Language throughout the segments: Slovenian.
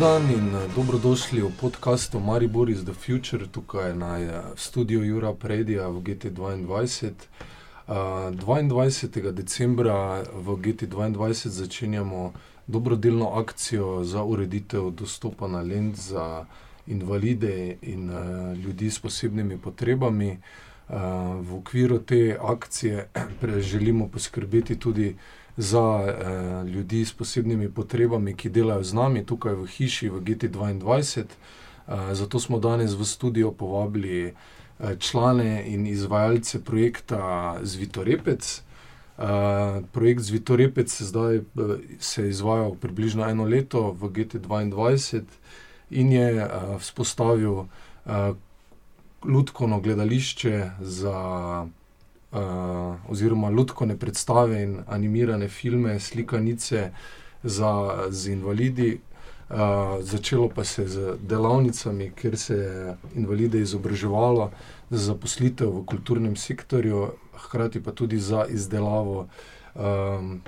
Dan in eh, dobrodošli v podkastu Maribor is the Future, tukaj na eh, studiu Jura Predija v GT2. Uh, 22. decembra v GT2 začenjamo dobrodelno akcijo za ureditev dostopa na Lend za invalide in uh, ljudi s posebnimi potrebami. Uh, v okviru te akcije želimo poskrbeti tudi za uh, ljudi s posebnimi potrebami, ki delajo z nami tukaj v hiši v GT2. Uh, zato smo danes v studio povabili uh, člane in izvajalce projekta Zvitorepec. Uh, projekt Zvitorepec se zdaj uh, se izvaja približno eno leto v GT2 in je uh, vzpostavil uh, lutkovno gledališče za uh, oziroma lutkovne predstave in animirane filme, slikanice za, za invalidi. Uh, začelo pa se je z delavnicami, kjer se je invalide izobraževalo za zaposlitev v kulturnem sektorju, hkrati pa tudi za izdelavo um,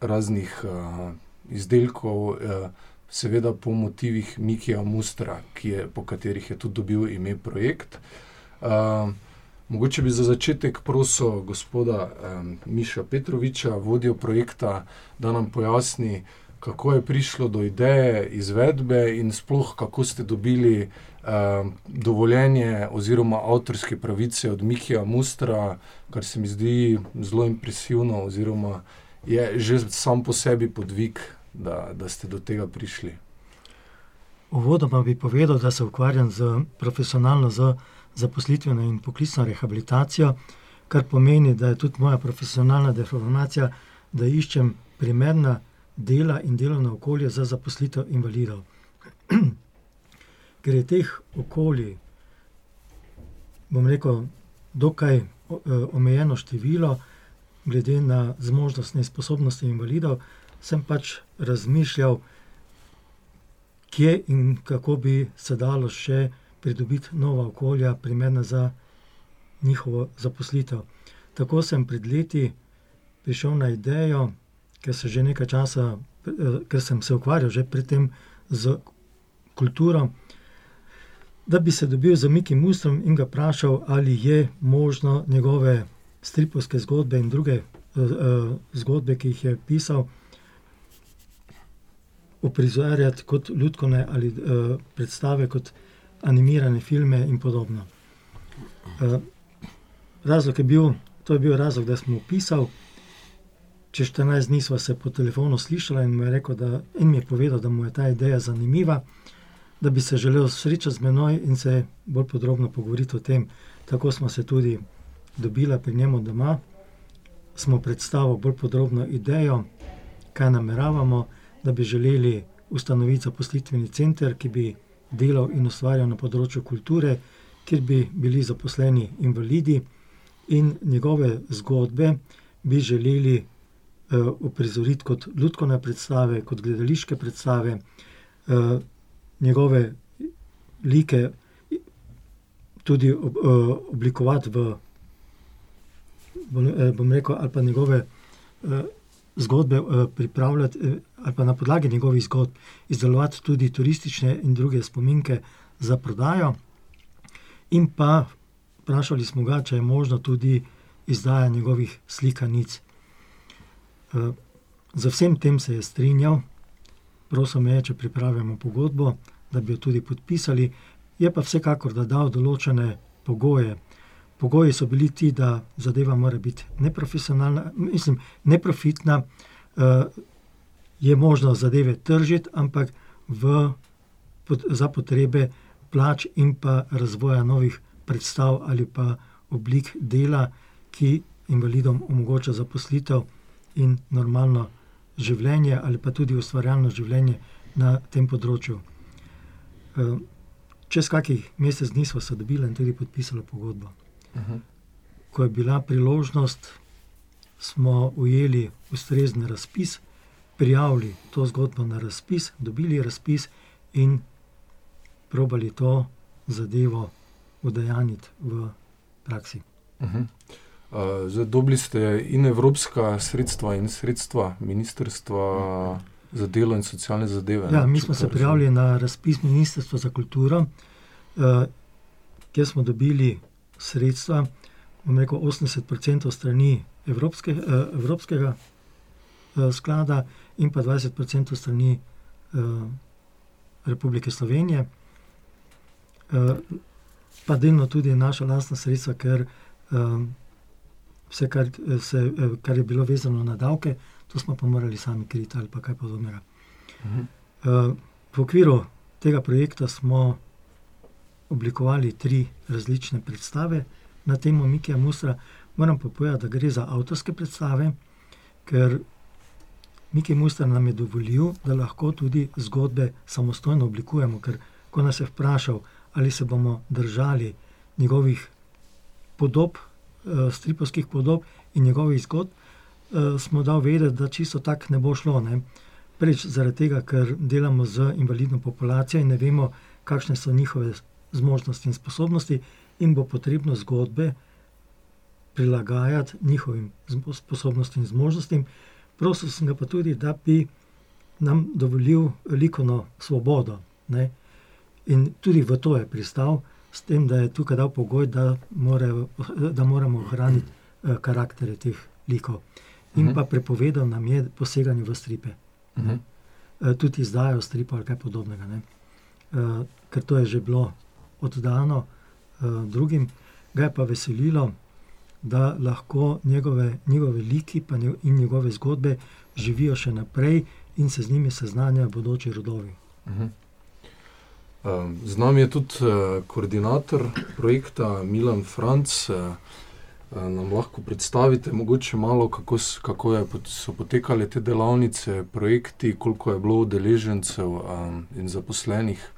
raznih uh, izdelkov, uh, seveda po motivih Mikija Mustra, je, po katerih je tudi dobil ime projekt. Uh, Mogoče bi za začetek prosil gospoda um, Miša Petroviča, vodjo projekta, da nam pojasni, kako je prišlo do ideje izvedbe in sploh kako ste dobili um, dovoljenje oziroma avtorske pravice od Mikija Mustra, kar se mi zdi zelo impresivno, oziroma je že sam po sebi podvig, da, da ste do tega prišli. Uvodoma bi povedal, da se ukvarjam z profesionalno z zaposlitveno in poklicno rehabilitacijo, kar pomeni, da je tudi moja profesionalna deformacija, da iščem primerna dela in delovno okolje za zaposlitev invalidov. Ker je teh okolij, bom rekel, dokaj omejeno število, glede na zmožnost in sposobnosti invalidov, sem pač razmišljal, kje in kako bi se dalo še pridobiti nova okolja, primerna za njihovo zaposlitev. Tako sem pred leti prišel na idejo, ker se že nekaj časa, ker sem se ukvarjal že predtem z kulturo, da bi se dobil z Miki Mustrom in ga vprašal, ali je možno njegove stripovske zgodbe in druge zgodbe, ki jih je pisal, uprizarjati kot lutkovne ali predstave kot animirane filme in podobno. Uh, razlog je bil, to je bil razlog, da smo pisali. Čez 14 dni smo se po telefonu slišali in mi je rekel, da, in mi je povedal, da mu je ta ideja zanimiva, da bi se želel srečati z menoj in se bolj podrobno pogovoriti o tem. Tako smo se tudi dobili pri njemu doma, smo predstavili bolj podrobno idejo, kaj nameravamo, da bi želeli ustanoviti zaposlitveni center, ki bi delal in ustvarjal na področju kulture, kjer bi bili zaposleni invalidi, in njegove zgodbe bi želeli uh, uprizoriti kot ljudske predstave, kot gledališke predstave, uh, njegove like tudi uh, oblikovati v, bom, rekel, ali pa njegove. Zgodbe pripravljati, ali pa na podlagi njegovih zgodb izdelovati tudi turistične in druge spominke za prodajo. In pa vprašali smo ga, če je možno tudi izdaja njegovih slikanic. Uh, za vsem tem se je strinjal, prosil me je, če pripravimo pogodbo, da bi jo tudi podpisali, je pa vsekakor da dal določene pogoje. Pogoji so bili ti, da zadeva mora biti neprofesionalna, mislim, neprofitna, uh, je možno zadeve tržiti, ampak v, pod, za potrebe plač in pa razvoja novih predstav ali pa oblik dela, ki invalidom omogoča zaposlitev in normalno življenje, ali pa tudi ustvarjalno življenje na tem področju. Uh, čez kakih mesec dni smo se dobili in tudi podpisali pogodbo. -huh. Ko je bila priložnost, smo ujeli ustrezni razpis, prijavili to zgodbo na razpis, dobili razpis in probali to zadevo udejaniti v praksi. Uh -huh. Uh, zdaj, dobili ste in evropska sredstva, in sredstva ministrstva za delo in socialne zadeve. Ja, mi smo se prijavili na razpis Ministrstva za kulturo, uh, kjer smo dobili sredstva, bom rekel, 80% strani Evropske, uh, Evropskega uh, sklada in pa 20% strani uh, Republike Slovenije. Uh, pa delno tudi naša lastna sredstva, ker um, vse, kar, se, kar je bilo vezano na davke, to smo pa morali sami kriti ali pa kaj podobnega. -huh. uh, v okviru tega projekta smo oblikovali tri različne predstave na temo Mikija Musra. Moram pa povedati, da gre za avtorske predstave, ker Miki Mustar nam je dovolil, da lahko tudi zgodbe samostojno oblikujemo. Ker ko nas je vprašal, ali se bomo držali njegovih podob, uh, stripovskih podob in njegovih zgodb, uh, smo dal vedeti, da čisto tako ne bo šlo. Ne? Preč zaradi tega, ker delamo z invalidno populacijo in ne vemo, kakšne so njihove zmožnosti in sposobnosti, in bo potrebno zgodbe prilagajati njihovim sposobnostim in zmožnostim. Prosil sem ga pa tudi, da bi nam dovolil likovno svobodo. Ne? In tudi v to je pristal, s tem, da je tukaj dal pogoj, da, more, da moramo ohraniti uh, karaktere teh likov. In uh mhm. -huh. pa prepovedal nam je poseganje v stripe. Uh -huh. uh, tudi izdajo stripa ali kaj podobnega. Uh, ker to je že bilo oddano uh, drugim, ga je pa veselilo, da lahko njegove, njegove liki in njegove zgodbe živijo še naprej in se z njimi seznanjajo bodoči rodovi. Uh -huh. Z nami je tudi uh, koordinator projekta Milan Franc. Uh, nam lahko predstavite, mogoče malo, kako, kako je, so potekale te delavnice, projekti, koliko je bilo udeležencev um, in zaposlenih.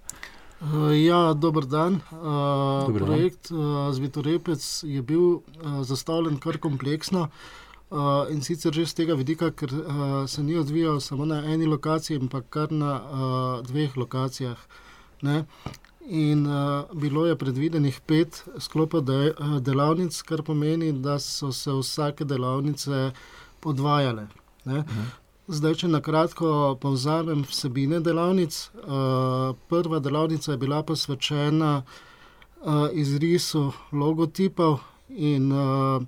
Uh, ja, dober dan. Uh, dober projekt uh, Zvitorepec je bil uh, zastavljen kar kompleksno. Uh, in sicer že z tega vidika, ker uh, se ni odvijal samo na eni lokaciji, ampak kar na uh, dveh lokacijah. Ne? In uh, bilo je predvidenih pet sklopov de, uh, delavnic, kar pomeni, da so se vsake delavnice podvajale. Mhm. Zdaj, če na kratko povzamem vsebine delavnic. Uh, prva delavnica je bila posvečena uh, izrisu logotipov in uh,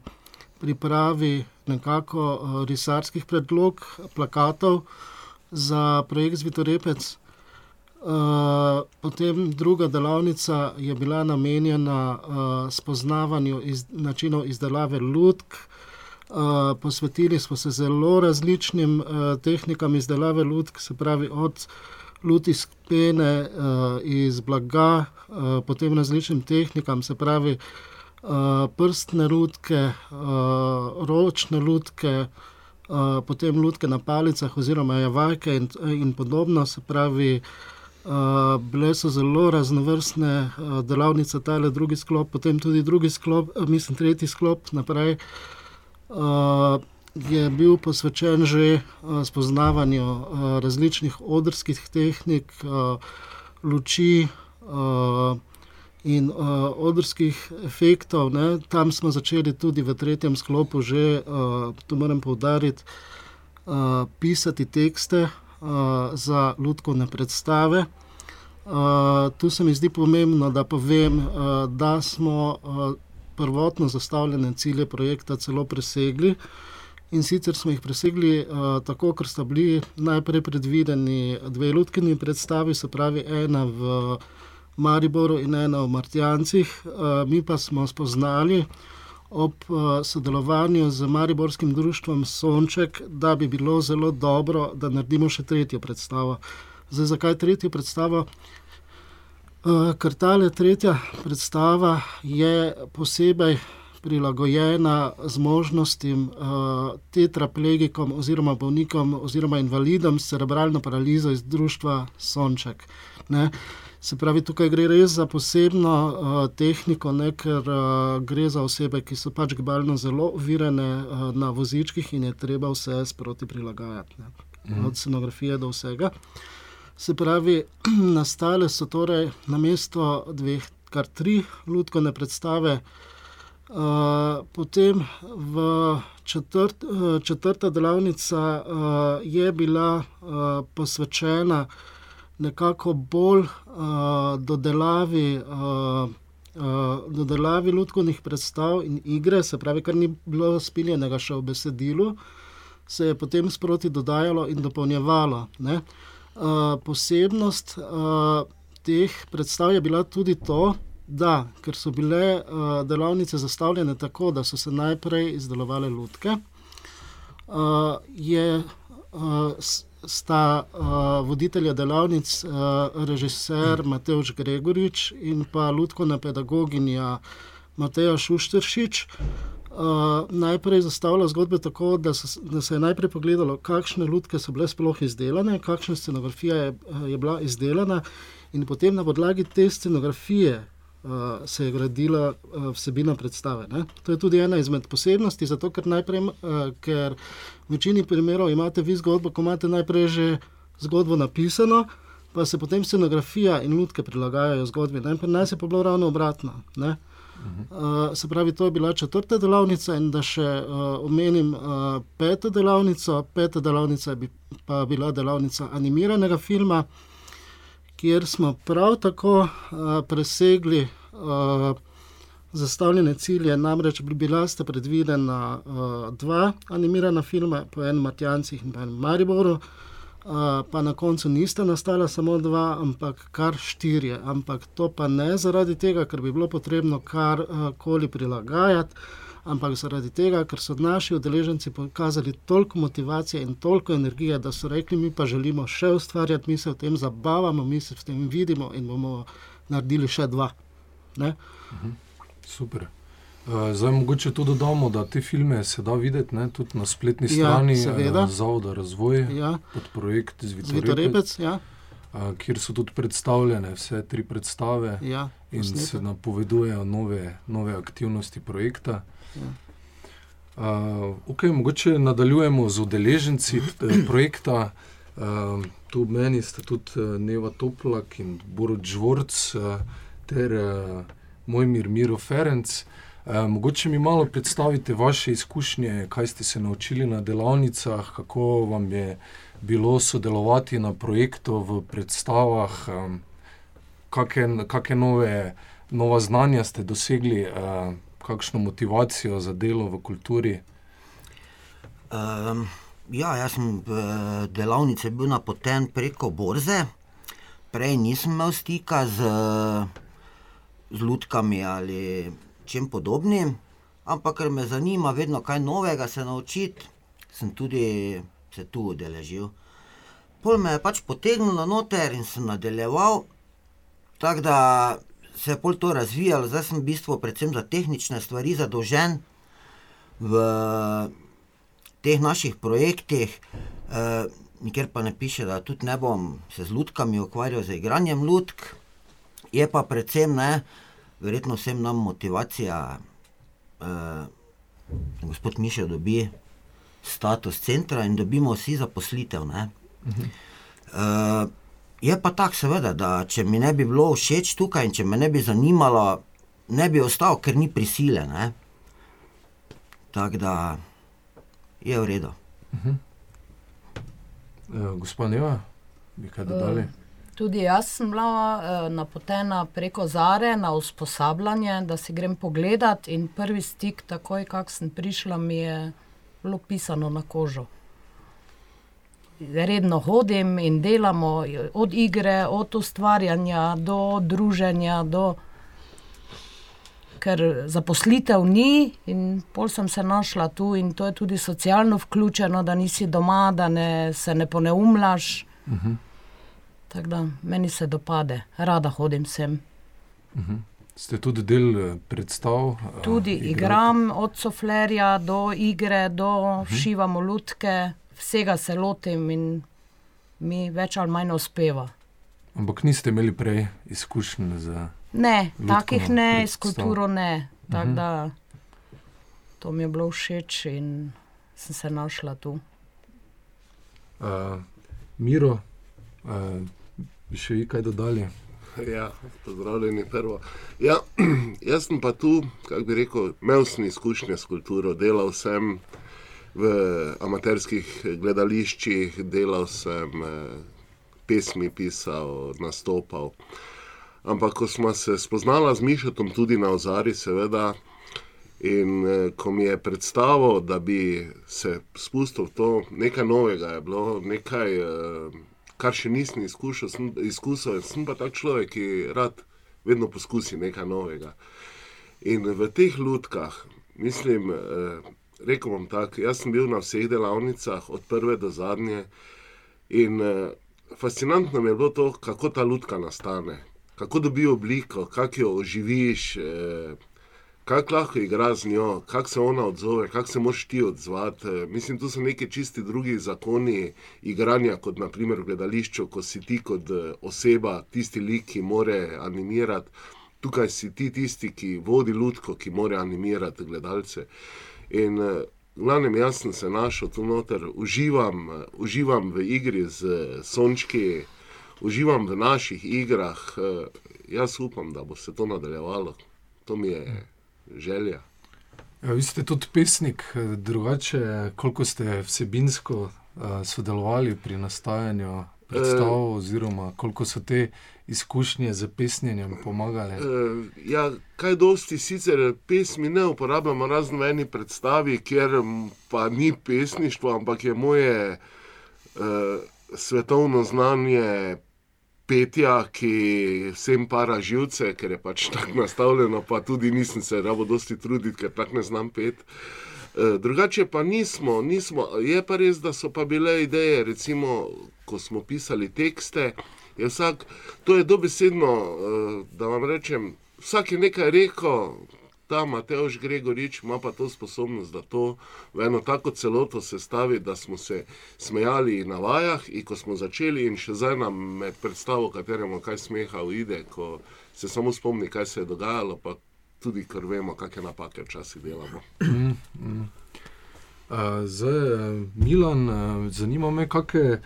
pripravi nekako risarskih predlog, plakatov za projekt Zvitorepec. Potem druga delavnica je bila namenjena spoznavanju iz, načinov izdelave lutk. Uh, posvetili smo se zelo različnim uh, tehnikam izdelave lutk, se pravi od luti iz pene, uh, iz blaga, uh, potem različnim tehnikam, se pravi uh, prstne lutke, uh, ročne lutke, uh, potem lutke na palicah oziroma javajke in, in podobno, se pravi. Uh, Uh, bile so zelo raznovrstne uh, delavnice, ta ali drugi sklop, potem tudi drugi sklop, uh, mislim, tretji sklop naprej. Uh, je bil posvečen že uh, spoznavanju uh, različnih odrskih tehnik, luči in odrskih efektov. Ne. Tam smo začeli tudi v tretjem sklopu, že to moram poudariti, uh, pisati tekste za ljudske predstave. Uh, tu se mi zdi pomembno, da povem, uh, da smo uh, prvotno zastavljene cilje projekta celo presegli. In sicer smo jih presegli uh, tako, ker sta bili najprej predvideni dve ljudski predstavi, se pravi ena v Mariboru in ena v Martijancih. Uh, mi pa smo spoznali, ob uh, sodelovanju z Mariborskim društvom Sonček, da bi bilo zelo dobro, da naredimo še tretjo predstavo. Zdaj, zakaj tretjo predstavo? Uh, ker ta tretja predstava je posebej prilagojena zmožnostim uh, tetraplegikom oziroma bolnikom oziroma invalidom s cerebralno paralizo iz društva Sonček. Ne? Se pravi, tukaj gre res za posebno uh, tehniko, ne, ker uh, gre za osebe, ki so pač gibalno zelo uvirene uh, na vozičkih in je treba vse sproti prilagajati, ne, mm. od scenografije do vsega. Se pravi, nastale so torej na mesto dveh, kar tri ljudske predstave. Uh, potem v četrt, četrta delavnica je bila posvečena nekako bolj dodelavi. Dodelavi ljudskih predstav in igre, se pravi, kar ni bilo spiljenega še v besedilu, se je potem sproti dodajalo in dopolnjevalo. Uh, posebnost uh, teh predstav je bila tudi to, da so bile uh, delavnice zastavljene tako, da so se najprej izdelovale lutke, uh, je uh, sta uh, voditelja delavnic, uh, režiser Mateoš Gregorič in pa lutkovna pedagoginja Mateja Šušteršič. Uh, najprej zastavlja zgodbe tako, da, so, da se je najprej pogledalo, kakšne lutke so bile sploh izdelane, kakšna scenografija je, je bila izdelana, in potem na podlagi te scenografije uh, se je gradila uh, vsebina predstave. Ne? To je tudi ena izmed posebnosti, zato ker, najprej, uh, ker v večini primerov imate vi zgodbo, ko imate najprej že zgodbo napisano, pa se potem scenografija in lutke prilagajajo zgodbi. Najprej nas je pa bilo ravno obratno. Ne? Uh, se pravi, to je bila četrta delavnica, in da še uh, omenim uh, peto delavnico. Peta delavnica je bi, pa bila delavnica animiranega filma, kjer smo prav tako uh, presegli uh, zastavljene cilje. Namreč bila sta predvidena uh, dva animirana filma, po enem Matjancih in po enem Mariboru. Uh, pa na koncu nista nastala samo dva, ampak kar štirje. Ampak to pa ne zaradi tega, ker bi bilo potrebno karkoli prilagajati, ampak zaradi tega, ker so naši udeleženci pokazali toliko motivacije in toliko energije, da so rekli, mi pa želimo še ustvarjati, mi se v tem zabavamo, mi se v tem vidimo in bomo naredili še dva. Mhm. Super. Eh, zdaj, mogoče tudi dodamo, da te filme se da videti ne, tudi na spletni ja, strani ja, Zavoda Razvoj, ja. pod projekt Zvitorepec, ja. Eh, kjer so tudi predstavljene vse tri predstave ja, in se napovedujejo nove, nove aktivnosti projekta. Ja. Uh, okay, mogoče nadaljujemo z udeleženci projekta. Uh, tu meni sta tudi Neva Toplak in Borod Žvorc uh, ter uh, moj mir Miro Ferenc. Uh, Eh, mogoče mi malo predstavite vaše izkušnje, kaj ste se naučili na delavnicah, kako vam je bilo sodelovati na projektu, v predstavah, kakšne nove nova znanja ste dosegli, eh, kakšno motivacijo za delo v kulturi. Um, ja, jaz sem v delavnici bil napoten preko borze, prej nisem imel stika z, z lutkami ali čem podobnim, ampak ker me zanima vedno kaj novega se naučiti, sem tudi se tu udeležil. Pol me je pač potegnilo noter in sem nadaljeval, tako da se je pol to razvijalo, zdaj sem v bistvu predvsem za tehnične stvari zadolžen v teh naših projektih. Eh, nikjer pa ne piše, da tudi ne bom se z lutkami ukvarjal, z igranjem lutk, je pa predvsem ne verjetno vsem nam motivacija, uh, gospod Mišel dobi status centra in dobimo vsi zaposlitev. Uh -huh. uh, je pa tako, seveda, da če mi ne bi bilo všeč tukaj in če me ne bi zanimalo, ne bi ostal, ker ni prisile. Tako da je v redu. Uh -huh. uh, gospod Neva, bi kaj dodali? Uh. Tudi jaz sem bila uh, napotena preko Zare na usposabljanje, da si grem pogledat. In prvi stik, takoj, ko sem prišla, mi je bilo pisano na kožo. Redno hodim in delamo od igre, od ustvarjanja do druženja. Do... Ker zaposlitev ni, in pol sem se našla tu, in to je tudi socialno vključeno, da nisi doma, da ne, se ne poneumlaš. Uh mhm. -huh. Tako da meni se dopade, rada hodim sem. Uh mhm. -huh. Ste tudi del eh, predstav? Eh, tudi uh, igram, od soflerja do igre, do uh mhm. -huh. šivamo lutke, vsega se lotim in mi več ali manj uspeva. Ampak niste imeli prej izkušenj z? Ne, takih ne, s kulturo ne. Tako uh mhm. -huh. da to mi je bilo všeč in sem se našla tu. Uh, Miro, uh, bi še vi kaj dodali? Ja, pozdravljeni prvo. Ja, jaz sem pa tu, kako bi rekel, imel sem izkušnje s kulturo, delal sem v amaterskih gledališčih, delal sem, pesmi pisal, nastopal. Ampak ko smo se spoznali z Mišotom, tudi na ozari, seveda, in ko mi je predstavil, da bi se spustil v to, nekaj novega je bilo, nekaj, kar še nisem izkušal, sem, izkusil, sem pa tak človek, ki rad vedno poskusi nekaj novega. In v teh lutkah, mislim, rekel bom tako, jaz sem bil na vseh delavnicah, od prve do zadnje, in fascinantno mi je bilo to, kako ta lutka nastane, kako dobi obliko, kako jo oživiš, kako lahko igraš z njo, kako se ona odzove, kako se moraš ti odzvati, mislim, to so neki čisto drugi zakoni igranja, kot na primer v gledališču, ko si ti kot oseba tisti lik, ki mora animirati. Tukaj si ti tisti, ki vodi lutko, ki mora animirati gledalce. In v glavnem, jaz sem se našel tu noter, uživam, uživam v igri s sončki, uživam v naših igrah, jaz upam, da bo se to nadaljevalo. To mi je želja. Ja, vi ste tudi pesnik, drugače, koliko ste vsebinsko sodelovali pri nastajanju predstav oziroma koliko so te izkušnje s pesnjenjem pomagale? ja, kaj dosti sicer pesmi ne uporabljamo, razen v eni predstavi, kjer pa ni pesništvo, ampak je moje svetovno znanje petja, ki vsem para živce, ker je pač tako nastavljeno, pa tudi nisem se rabil dosti truditi, ker tako ne znam peti. drugače pa nismo, nismo, je pa res, da so pa bile ideje, recimo, ko smo pisali tekste, je vsak, to je dobesedno, da vam rečem, vsak je nekaj rekel, ta Matevž Gregorič ima pa to sposobnost, da to v eno tako celoto sestavi, da smo se smejali na vajah, in ko smo začeli, in še zdaj nam med predstavo kateremu kaj smeha uide, ko se samo spomni, kaj se je dogajalo, pa tudi ker vemo, kake napake včasih delamo. zdaj, Milan, zanima me, kake,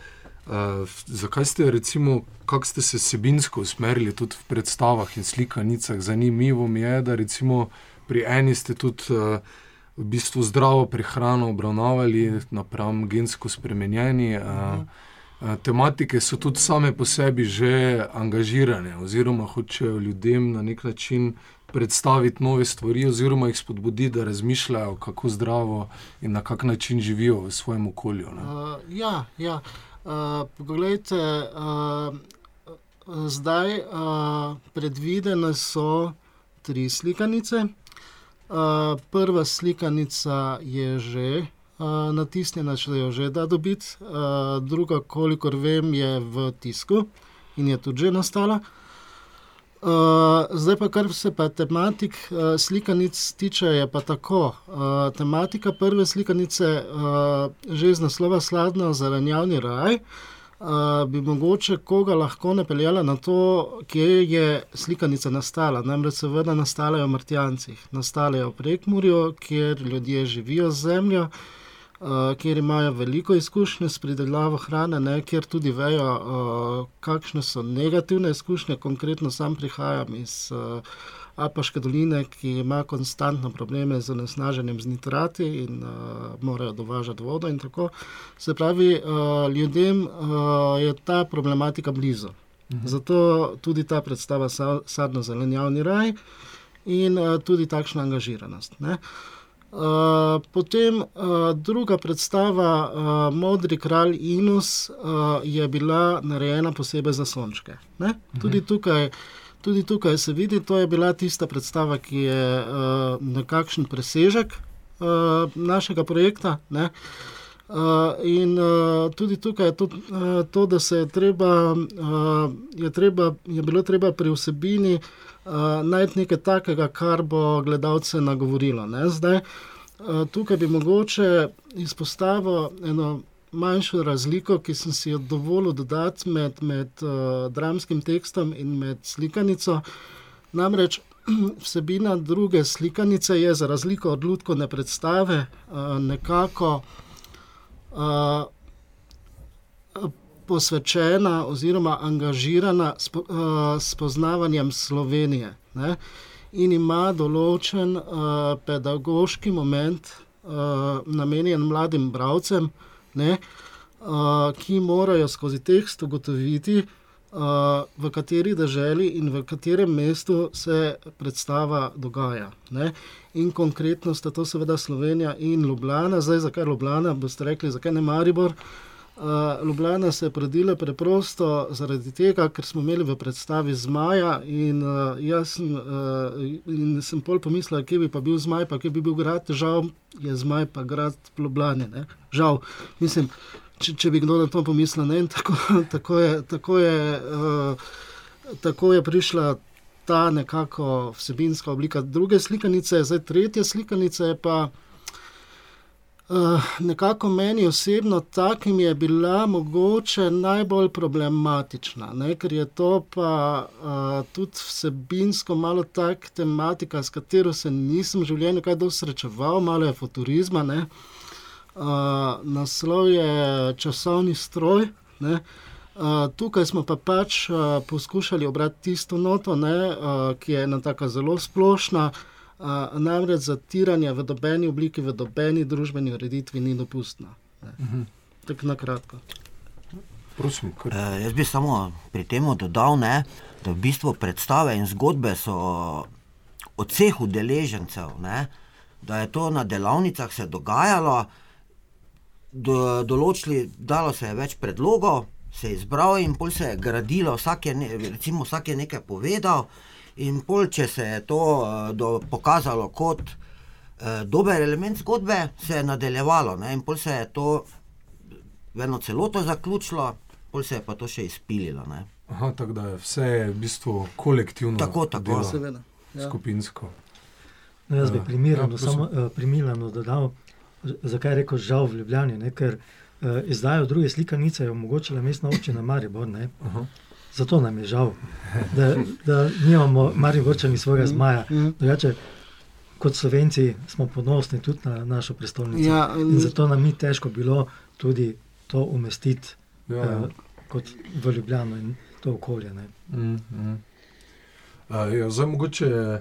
zakaj ste recimo, ste se vsebinsko usmerili tudi v predstavah in slikanicah, zanimivo mi je, da recimo pri eni ste tudi, v bistvu zdravo prehrano obravnavali napram gensko spremenjeni, tematike so tudi same po sebi že angažirane oziroma hočejo ljudem na neki način predstaviti nove stvari oziroma jih spodbuditi, da razmišljajo, kako zdravo in na kak način živijo v svojem okolju, ne. ja, ja. poglejte, zdaj, predvidene so tri slikanice. prva slikanica je že, natisnjena, se jo že da dobiti, druga, kolikor vem, je v tisku in je tudi že nastala. zdaj pa, kar se pa tematik, slikanic tiče, je pa tako, tematika prve slikanice, že iz naslova Skladno zelenjavni raj, bi mogoče koga lahko napeljala na to, kje je slikanica nastala, namreč seveda nastala je v Martjancih, nastala je v Prekmurju, kjer ljudje živijo z zemljo, kjer imajo veliko izkušnje s pridelavo hrane, ne, kjer tudi vejo, kakšne so negativne izkušnje, konkretno sam prihajam iz, Apaške doline, ki ima konstantno probleme z onesnaženjem z nitrati in, morajo dovažati vodo in tako. Se pravi, ljudem, je ta problematika blizu. Zato tudi ta predstava Sadno-zelenjavni raj in, tudi takšna angažiranost, ne. potem, druga predstava, Modri kralj Inus, je bila narejena posebej za sončke, ne. Tudi tukaj, tudi tukaj se vidi, to je bila tista predstava, ki je, nekakšen presežek, našega projekta, ne. in, tudi tukaj je to, to, da se je treba, je treba, je bilo treba pri vsebini, najti nekaj takega, kar bo gledalce nagovorilo, ne, zdaj, tukaj bi mogoče izpostavil eno manjšo razliko, ki sem si jo dovolil dodati med, med, dramskim tekstom in med slikanico. Namreč, vsebina druge slikanice je za razliko od lutkovne predstave, nekako, posvečena oziroma angažirana s spoznavanjem Slovenije, ne. In ima določen, pedagoški moment, uh, namenjen mladim bralcem, ne, uh, ki morajo skozi tekst ugotoviti, uh, v kateri državi in v katerem mestu se predstava dogaja. Ne. In konkretno sta to seveda Slovenija in Ljubljana. Zdaj, zakaj Ljubljana, boste rekli, zakaj ne Maribor. Uh, Ljubljana se je prodila preprosto zaradi tega, ker smo imeli v predstavi zmaja. In, uh, jaz sem, uh, in sem pol pomislil, kje bi pa bil zmaj, pa kje bi bil grad. Žal je zmaj pa grad Ljubljana. Žal, mislim, če, če bi kdo na to pomislil. Ne, tako, tako, je, tako, je, uh, tako je prišla ta nekako vsebinska oblika druge slikanice, zdaj tretje slikanice pa. Uh, nekako meni osebno takim je bila mogoče najbolj problematična, ne? ker je to pa uh, tudi vsebinsko malo tak tematika, s katero se nisem v življenju kaj dosti srečeval, malo je futurizma. Uh, naslov je časovni stroj. Ne? Uh, tukaj smo pa pač uh, poskušali obrati tisto noto, ne, uh, ki je ena tako zelo splošna, uh, namreč zatiranje v dobeni obliki, v dobeni družbeni ureditvi ni dopustno. Uh mhm. -huh. Tako na kratko. Prosim, uh, jaz bi samo pri tem dodal, ne, da v bistvu predstave in zgodbe so od vseh udeležencev, ne, da je to na delavnicah se dogajalo do, določili, dalo se je več predlogov, se je izbral in pol se je gradilo, vsak je, ne, recimo, vsak je nekaj povedal. In pol, če se je to uh, do, pokazalo kot uh, dober element zgodbe, se je nadaljevalo. Ne? In pol se je to v eno celoto zaključilo, pol se je pa to še izpililo. Ne? Aha, tako da je vse v bistvu kolektivno. Tako, tako. Seveda. Ja. Skupinsko. No, jaz bi ja. primirano, ja, samo uh, primirano dodal, zakaj je rekel žal v Ljubljani, ne? ker uh, izdajo druge slikanice je omogočila mestna občina Maribor. Zato nam je žal, da, da nimamo Mariborčani svojega zmaja. Drugače, kot Slovenci smo ponosni tudi na našo prestolnico. Ja, in zato nam ni težko bilo tudi to umestiti ja, ja. Uh, kot v Ljubljano in to okolje. Mm, mm. Uh, ja, zdaj mogoče.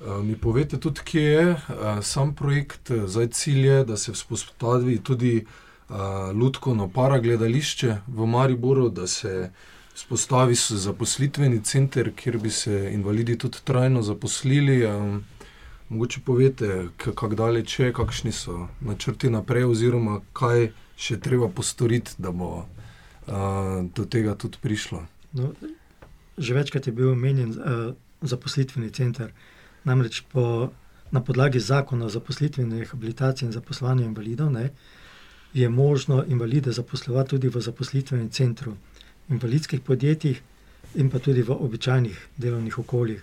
Eh, mi povete tudi, kje je uh, sam projekt, eh, zdaj cilj je, da se vzpostavi tudi uh, Ludkovno paragledališče v Mariboru, da se vzpostavi zaposlitveni center, kjer bi se invalidi tudi trajno zaposlili. Um, mogoče povete, kako daleč je, kakšni so načrti naprej, oziroma kaj še treba postoriti, da bo uh, do tega tudi prišlo. No, že večkrat je bil omenjen uh, zaposlitveni center. Namreč po, na podlagi zakona o zaposlitveni rehabilitaciji in zaposlovanju invalidov ne, je možno invalide zaposlovati tudi v zaposlitvenem centru, invalidskih podjetjih in pa tudi v običajnih delovnih okoljih.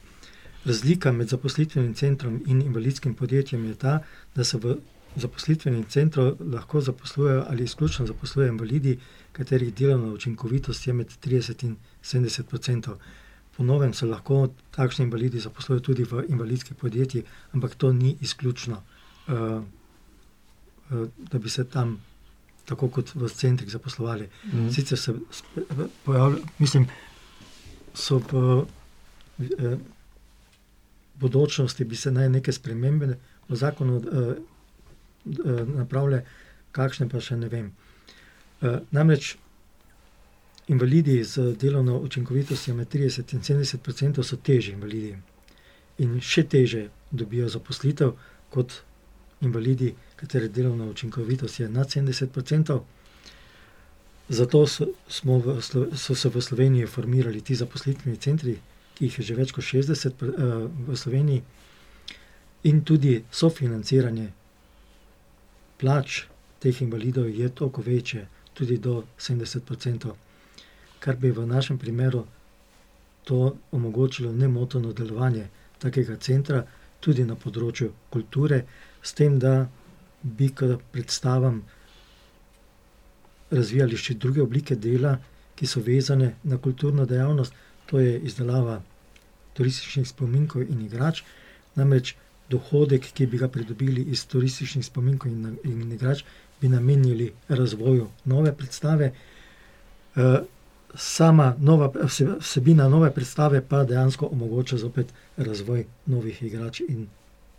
Razlika med zaposlitvenim centrom in invalidskim podjetjem je ta, da se v zaposlitvenem centru lahko zaposlujejo ali izključno zaposlujejo invalidi, katerih delovna učinkovitost je med 30 in 70 odstotkov. Po novem se lahko takšni invalidi zaposlujejo tudi v invalidskih podjetjih, ampak to ni izključno, uh, uh, da bi se tam, tako kot v centrih, zaposlovali. Mm. Sicer se pojavljajo, mislim, so v uh, bodočnosti, bi se naj neke spremembe v zakonu uh, uh, napravile, kakšne pa še ne vem. Uh, namreč invalidi z delovno učinkovitostjo med 30 in 70 odstotkov so težji invalidi in še teže dobijo zaposlitev kot invalidi, katere delovna učinkovitost je nad 70 odstotkov. Zato so, v, so se v Sloveniji formirali ti zaposlitveni centri, ki jih je že več kot 60 uh, eh, v Sloveniji, in tudi sofinanciranje plač teh invalidov je toliko večje, tudi do 70 odstotkov kar bi v našem primeru to omogočilo nemoteno delovanje takega centra, tudi na področju kulture, s tem, da bi k predstavam razvijali še druge oblike dela, ki so vezane na kulturno dejavnost, to je izdelava turističnih spominkov in igrač. Namreč dohodek, ki bi ga pridobili iz turističnih spominkov in, in igrač, bi namenili razvoju nove predstave. Uh, sama nova vsebina nove predstave pa dejansko omogoča zopet razvoj novih igrač in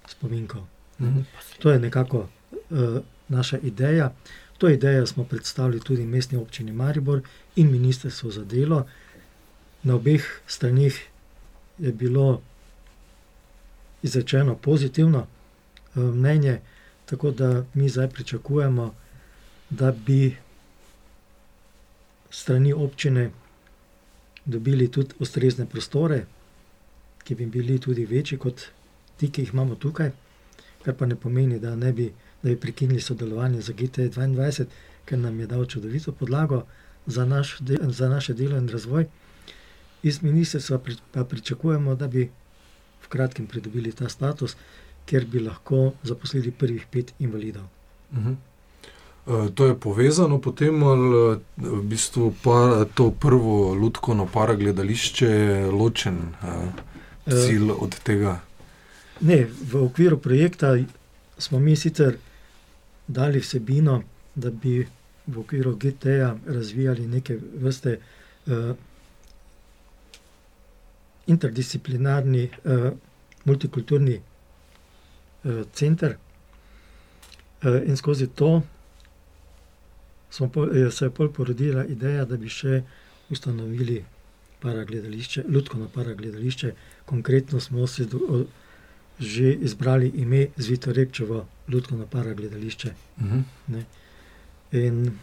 spominkov. Mhm. To je nekako uh, naša ideja. To idejo smo predstavili tudi mestni občini Maribor in ministrstvo za delo. Na obeh stranih je bilo izrečeno pozitivno uh, mnenje, tako da mi zdaj pričakujemo, da bi strani občine dobili tudi ustrezne prostore, ki bi bili tudi večji kot ti, ki jih imamo tukaj, kar pa ne pomeni, da ne bi, da bi prekinili sodelovanje z GT2, ker nam je dal čudovito podlago za, naš del, za naše delo in razvoj. Iz ministrstva pa pričakujemo, da bi v kratkem pridobili ta status, ker bi lahko zaposlili prvih pet invalidov. Uh mhm. -huh. Eh, to je povezano potem, ali eh, v bistvu pa to prvo lutkovno paragledališče je ločen uh, cilj od tega? Ne, v okviru projekta smo mi sicer dali vsebino, da bi v okviru GT-ja razvijali neke vrste uh, interdisciplinarni, uh, multikulturni uh, center. Uh, in skozi to pol, je se je pol porodila ideja, da bi še ustanovili paragledališče, ljudsko paragledališče. Konkretno smo si do, o, že izbrali ime Zvito Repčevo, ljudsko paragledališče. Uh mhm. -huh. In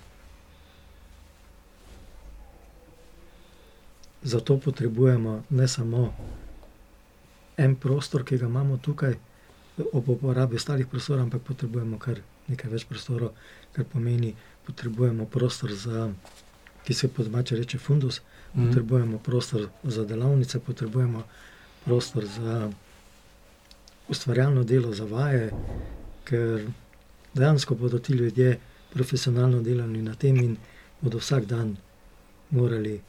zato potrebujemo ne samo en prostor, ki ga imamo tukaj, ob uporabi ostalih prostorov, ampak potrebujemo kar nekaj več prostorov, kar pomeni, potrebujemo prostor za, ki se po domače reče, fundus, mm. potrebujemo prostor za delavnice, potrebujemo prostor za ustvarjalno delo, za vaje, ker dejansko bodo ti ljudje profesionalno delali na tem in bodo vsak dan morali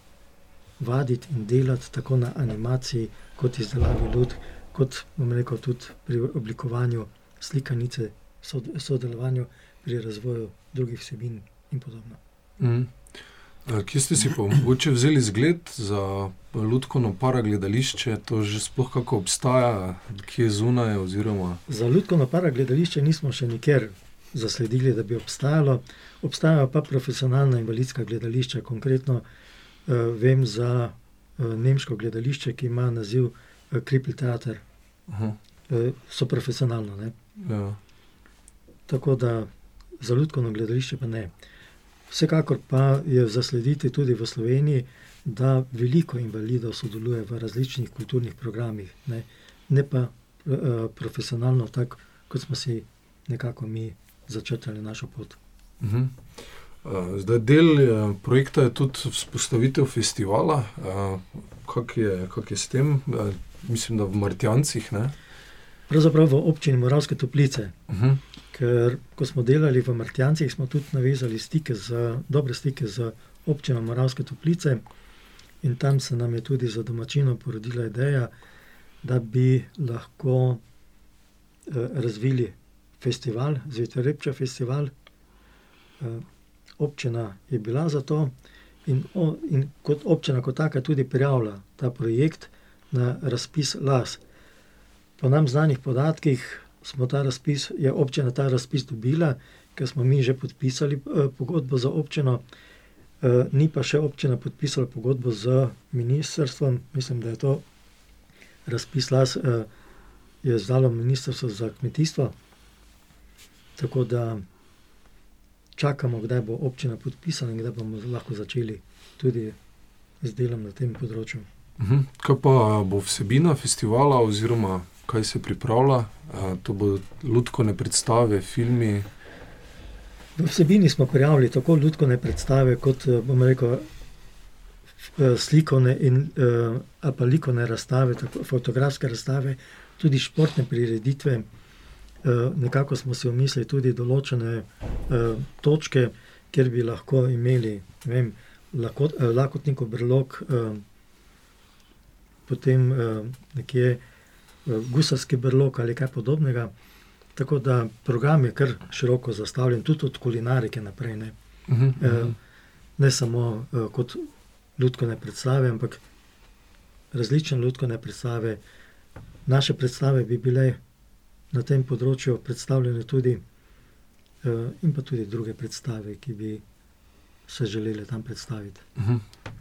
vaditi in delati tako na animaciji, kot izdelavi ljud, kot bomo rekel, tudi pri oblikovanju slikanice, sodelovanju pri razvoju drugih vsebin in podobno. Mm. Kje ste si pa mogoče vzeli zgled za ljudsko paragledališče, to že sploh kako obstaja, kje je zunaj? Oziroma... Za ljudsko paragledališče nismo še nikjer zasledili, da bi obstajalo. Obstajajo pa profesionalna invalidska gledališča, konkretno uh, vem za uh, nemško gledališče, ki ima naziv uh, Kripl Theater. Uh, so profesionalno. Ja. Tako da za ljudsko gledališče pa ne. Vsekakor pa je zaslediti tudi v Sloveniji, da veliko invalidov sodeluje v različnih kulturnih programih, ne, ne pa uh, profesionalno, tako kot smo si nekako mi začrtali našo pot. Uh -huh. uh, zdaj, del uh, projekta je tudi vzpostavitev festivala. Uh, Kako je, kak je s tem, uh, mislim, da v Martijancih? Pravzaprav v občini Moravske toplice. Uh mhm. -huh. Ker ko smo delali v Martijancih, smo tudi navezali stike z, dobre stike z občino Moravske toplice, in tam se nam je tudi za domačino porodila ideja, da bi lahko eh, razvili festival, Zvetorepča festival. Eh, občina je bila za to, in, o, in kot občina, kot taka, tudi prijavila ta projekt na razpis LAS. Po nam znanih podatkih razpis, je občina ta razpis dobila, ker smo mi že podpisali eh, pogodbo za občino, eh, ni pa še občina podpisala pogodbo z ministrstvom. Mislim, da je to razpis las, eh, je zdalo ministrstvo za kmetijstvo. Tako da čakamo, kdaj bo občina podpisala in kdaj bomo lahko začeli tudi z delom na tem področju. Mhm. Kaj pa bo vsebina festivala oziroma kaj se pripravlja, to bodo ljudske predstave, filmi. V vsebini smo prijavili tako ljudske predstave, kot bomo rekel, slikovne in pa likovne razstave, tako fotografske razstave, tudi športne prireditve. Nekako smo si omislili tudi določene točke, kjer bi lahko imeli vem, lakotnikov brlog, potem nekje gusarski brlog ali kaj podobnega. Tako da program je kar široko zastavljen, tudi od kulinarike naprej. Ne, uh -huh, uh -huh. ne samo uh, kot ljudske predstave, ampak različne ljudske predstave. Naše predstave bi bile na tem področju predstavljene tudi uh, in pa tudi druge predstave, ki bi se želeli tam predstaviti. Uh -huh.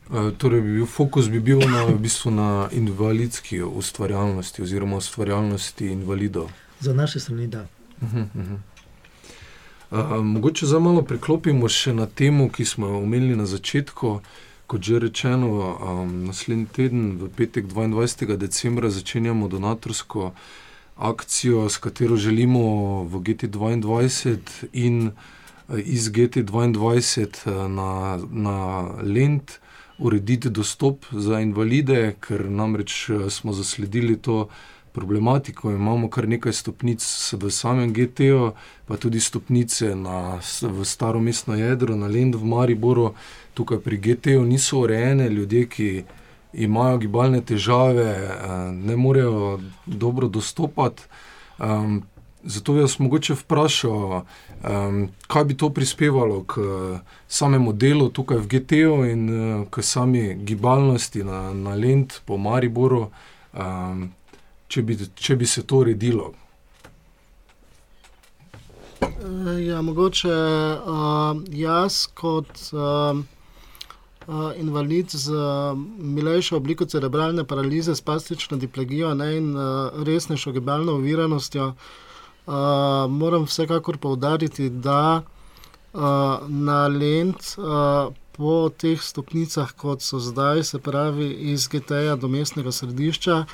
uh, torej, bi bil, fokus bi bil na, v bistvu na invalidski ustvarjalnosti oziroma ustvarjalnosti invalidov. Za naše strani, da. Uh -huh, uh -huh. Uh, mogoče za malo preklopimo še na temo, ki smo jo omenili na začetku. Kot že rečeno, um, naslednji teden, v petek 22. decembra, začenjamo donatorsko akcijo, s katero želimo v GT2 in iz GT2 eh, na, na Lend urediti dostop za invalide, ker namreč eh, smo zasledili to problematiko. Imamo kar nekaj stopnic v samem GT-ju, pa tudi stopnice na, v staro mestno jedro, na Lend v Mariboru. Tukaj pri GT-ju niso urejene ljudje, ki imajo gibalne težave, eh, ne morejo dobro dostopati. Um, zato bi vas mogoče vprašal, um, kaj bi to prispevalo k samemu delu tukaj v GT-ju in uh, k sami gibalnosti na, na Lend po Mariboru, um, če, bi, če bi se to uredilo. Ja, mogoče uh, jaz kot. Uh, uh, invalid z uh, milejšo obliko cerebralne paralize, spastično diplegijo ne, in uh, resnejšo gibalno oviranostjo. Uh, moram vsekakor povdariti, da uh, na lend uh, po teh stopnicah, kot so zdaj, se pravi iz GT-ja do mestnega središča,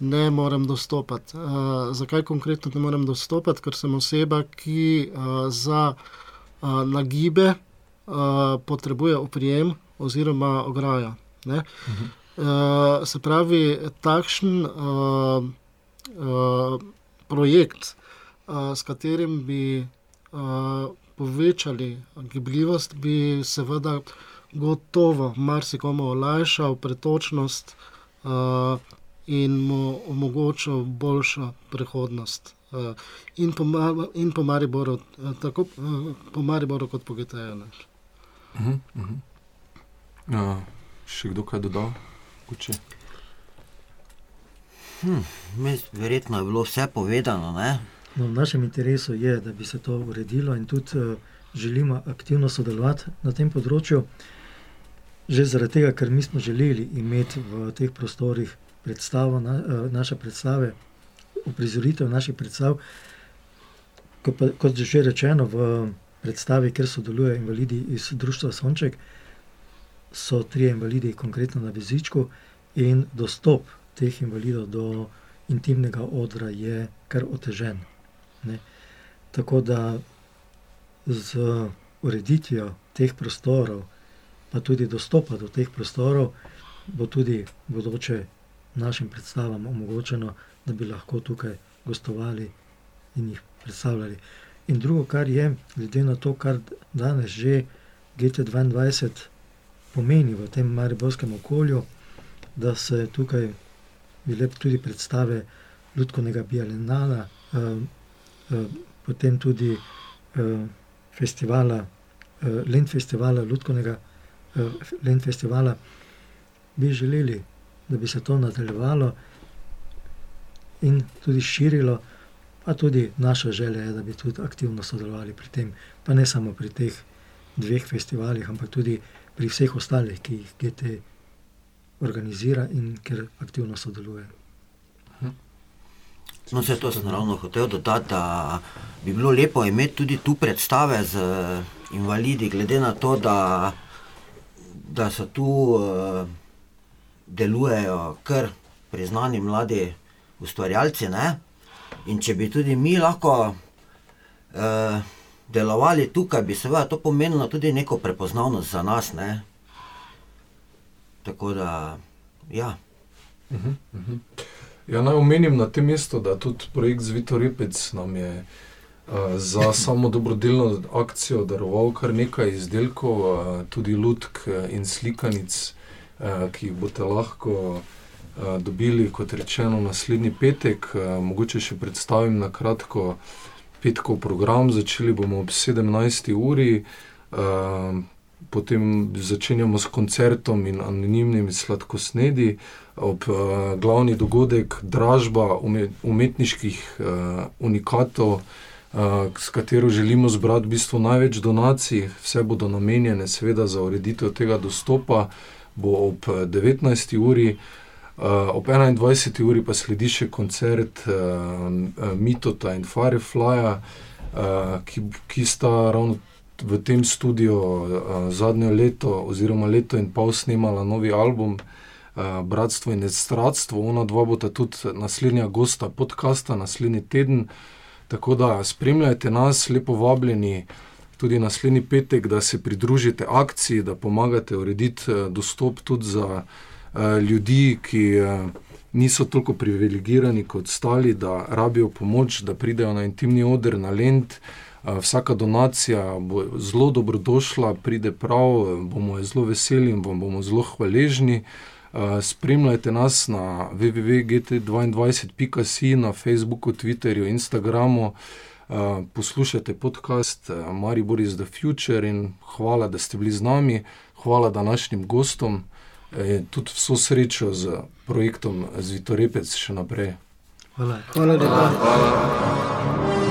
ne morem dostopati. Uh, zakaj konkretno ne morem dostopati? Ker sem oseba, ki uh, za uh, nagibe uh, potrebuje oprijem, oziroma ograja. Uh -huh. uh, se pravi, takšen uh, uh, projekt, uh, s katerim bi uh, povečali gibljivost, bi seveda gotovo marsikomu olajšal pretočnost uh, in mu omogočil boljšo prihodnost. Uh, in, po, in po Mariboru, tako uh, po Mariboru, kot po GTE. Uh -huh, uh -huh. Ja, še kdo kaj dodal? Hm, verjetno je bilo vse povedano. No, v našem interesu je, da bi se to uredilo in tudi uh, želimo aktivno sodelovati na tem področju. Že zaradi tega, ker mi smo želeli imeti v teh prostorih predstavo, na, uh, naše predstave, uprizoritev naših predstav, kot, pa, kot že rečeno, v predstavi, kjer sodelujejo invalidi iz Društva Sonček, so tri invalidi, konkretno na Vezičku, in dostop teh invalidov do intimnega odra je kar otežen. Ne. Tako da z ureditvijo teh prostorov, pa tudi dostopa do teh prostorov, bo tudi bodoče našim predstavam omogočeno, da bi lahko tukaj gostovali in jih predstavljali. In drugo, kar je, glede na to, kar danes že GT2 pomeni v tem mariborskem okolju, da se tukaj bile tudi predstave Ljudskega bialenala, eh, potem tudi eh, festivala, eh, Lend festivala, Ljudskega eh, Lend festivala, bi želeli, da bi se to nadaljevalo in tudi širilo. Pa tudi naša želja je, da bi tudi aktivno sodelovali pri tem, pa ne samo pri teh dveh festivalih, ampak tudi pri vseh ostalih, ki jih GT organizira in ker aktivno sodeluje. No, vse to sem ravno hotel dodati, da bi bilo lepo imeti tudi tu predstave z invalidi, glede na to, da, da so tu uh, delujejo kar priznani mladi ustvarjalci. Ne? In če bi tudi mi lahko uh, delovali tukaj, bi seveda to pomenilo tudi neko prepoznavnost za nas. Ne? Tako da, ja. Uh -huh, uh -huh. Ja, naj omenim na tem mestu, da tudi projekt Zvito Repec nam je uh, za samo dobrodelno akcijo daroval kar nekaj izdelkov, uh, tudi lutk in slikanic, uh, ki jih boste lahko uh, dobili, kot rečeno, naslednji petek. Uh, mogoče še predstavim na kratko petkov program, začeli bomo ob 17. uri, uh, potem začenjamo s koncertom in anonimnimi sladkosnedi, ob uh, glavni dogodek, dražba umetniških uh, unikatov s katero želimo zbrati v bistvu največ donacij. Vse bodo namenjene, seveda, za ureditev tega dostopa, bo ob 19. uri. Uh, ob 21. uri pa sledi še koncert uh, Mitota in Fireflyja, uh, ki, ki sta ravno v tem studiu uh, zadnje leto, oziroma leto in pol, snemala novi album uh, Bratstvo in Estradstvo. Ona dva bota tudi naslednja gosta podcasta, naslednji teden. Tako da spremljajte nas, lepo vabljeni tudi naslednji petek, da se pridružite akciji, da pomagate urediti dostop tudi za. Eh, ljudi, ki uh, niso toliko privilegirani kot ostali, da rabijo pomoč, da pridejo na intimni oder, na lend. Uh, vsaka donacija bo zelo dobrodošla, pride prav, bomo je zelo veseli in vam bomo zelo hvaležni. Uh, spremljajte nas na www.gt22.si, na Facebooku, Twitterju, Instagramu. Uh, poslušajte podcast Maribor is the Future in hvala, da ste bili z nami, hvala današnjim gostom in tudi vso srečo z projektom Zvitorepec še naprej. Hvala. Hvala, hvala. hvala.